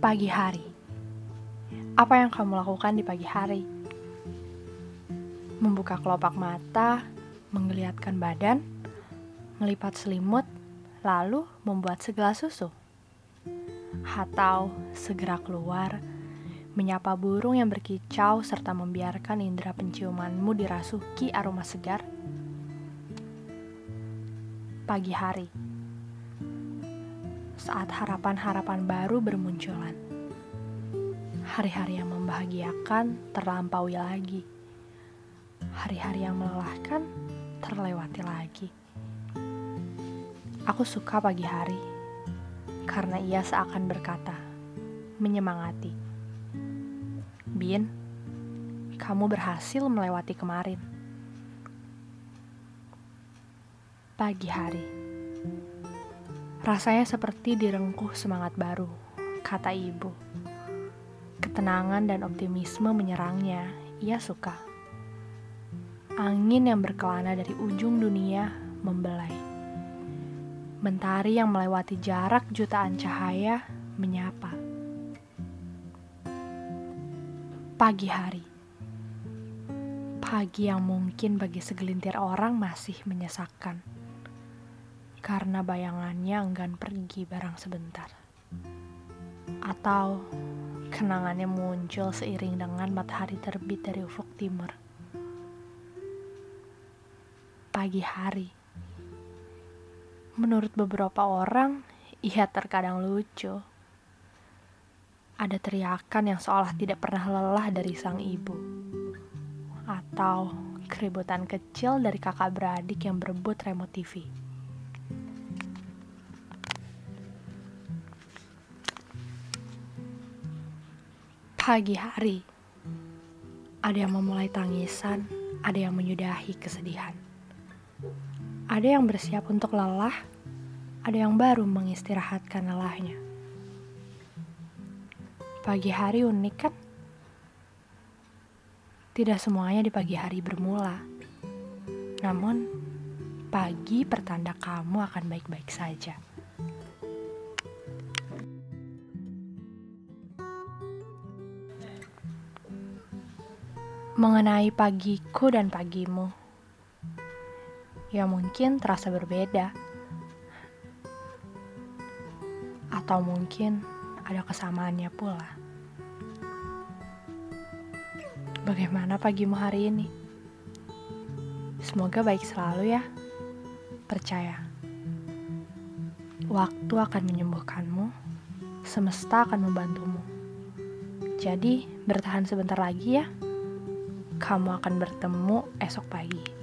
Pagi hari. Apa yang kamu lakukan di pagi hari? Membuka kelopak mata, menggeliatkan badan, melipat selimut, lalu membuat segelas susu. Atau segera keluar, menyapa burung yang berkicau serta membiarkan indera penciumanmu dirasuki aroma segar. Pagi hari saat harapan-harapan baru bermunculan. Hari-hari yang membahagiakan terlampaui lagi. Hari-hari yang melelahkan terlewati lagi. Aku suka pagi hari karena ia seakan berkata, menyemangati. Bin, kamu berhasil melewati kemarin. Pagi hari. Rasanya seperti direngkuh semangat baru, kata ibu. Ketenangan dan optimisme menyerangnya, ia suka. Angin yang berkelana dari ujung dunia membelai. Mentari yang melewati jarak jutaan cahaya menyapa. Pagi hari. Pagi yang mungkin bagi segelintir orang masih menyesakkan karena bayangannya enggan pergi barang sebentar. Atau kenangannya muncul seiring dengan matahari terbit dari ufuk timur. Pagi hari. Menurut beberapa orang, ia terkadang lucu. Ada teriakan yang seolah tidak pernah lelah dari sang ibu. Atau keributan kecil dari kakak beradik yang berebut remote TV. Pagi hari, ada yang memulai tangisan, ada yang menyudahi kesedihan. Ada yang bersiap untuk lelah, ada yang baru mengistirahatkan lelahnya. Pagi hari unik kan? Tidak semuanya di pagi hari bermula. Namun, pagi pertanda kamu akan baik-baik saja. mengenai pagiku dan pagimu. Ya mungkin terasa berbeda. Atau mungkin ada kesamaannya pula. Bagaimana pagimu hari ini? Semoga baik selalu ya. Percaya. Waktu akan menyembuhkanmu, semesta akan membantumu. Jadi, bertahan sebentar lagi ya kamu akan bertemu esok pagi.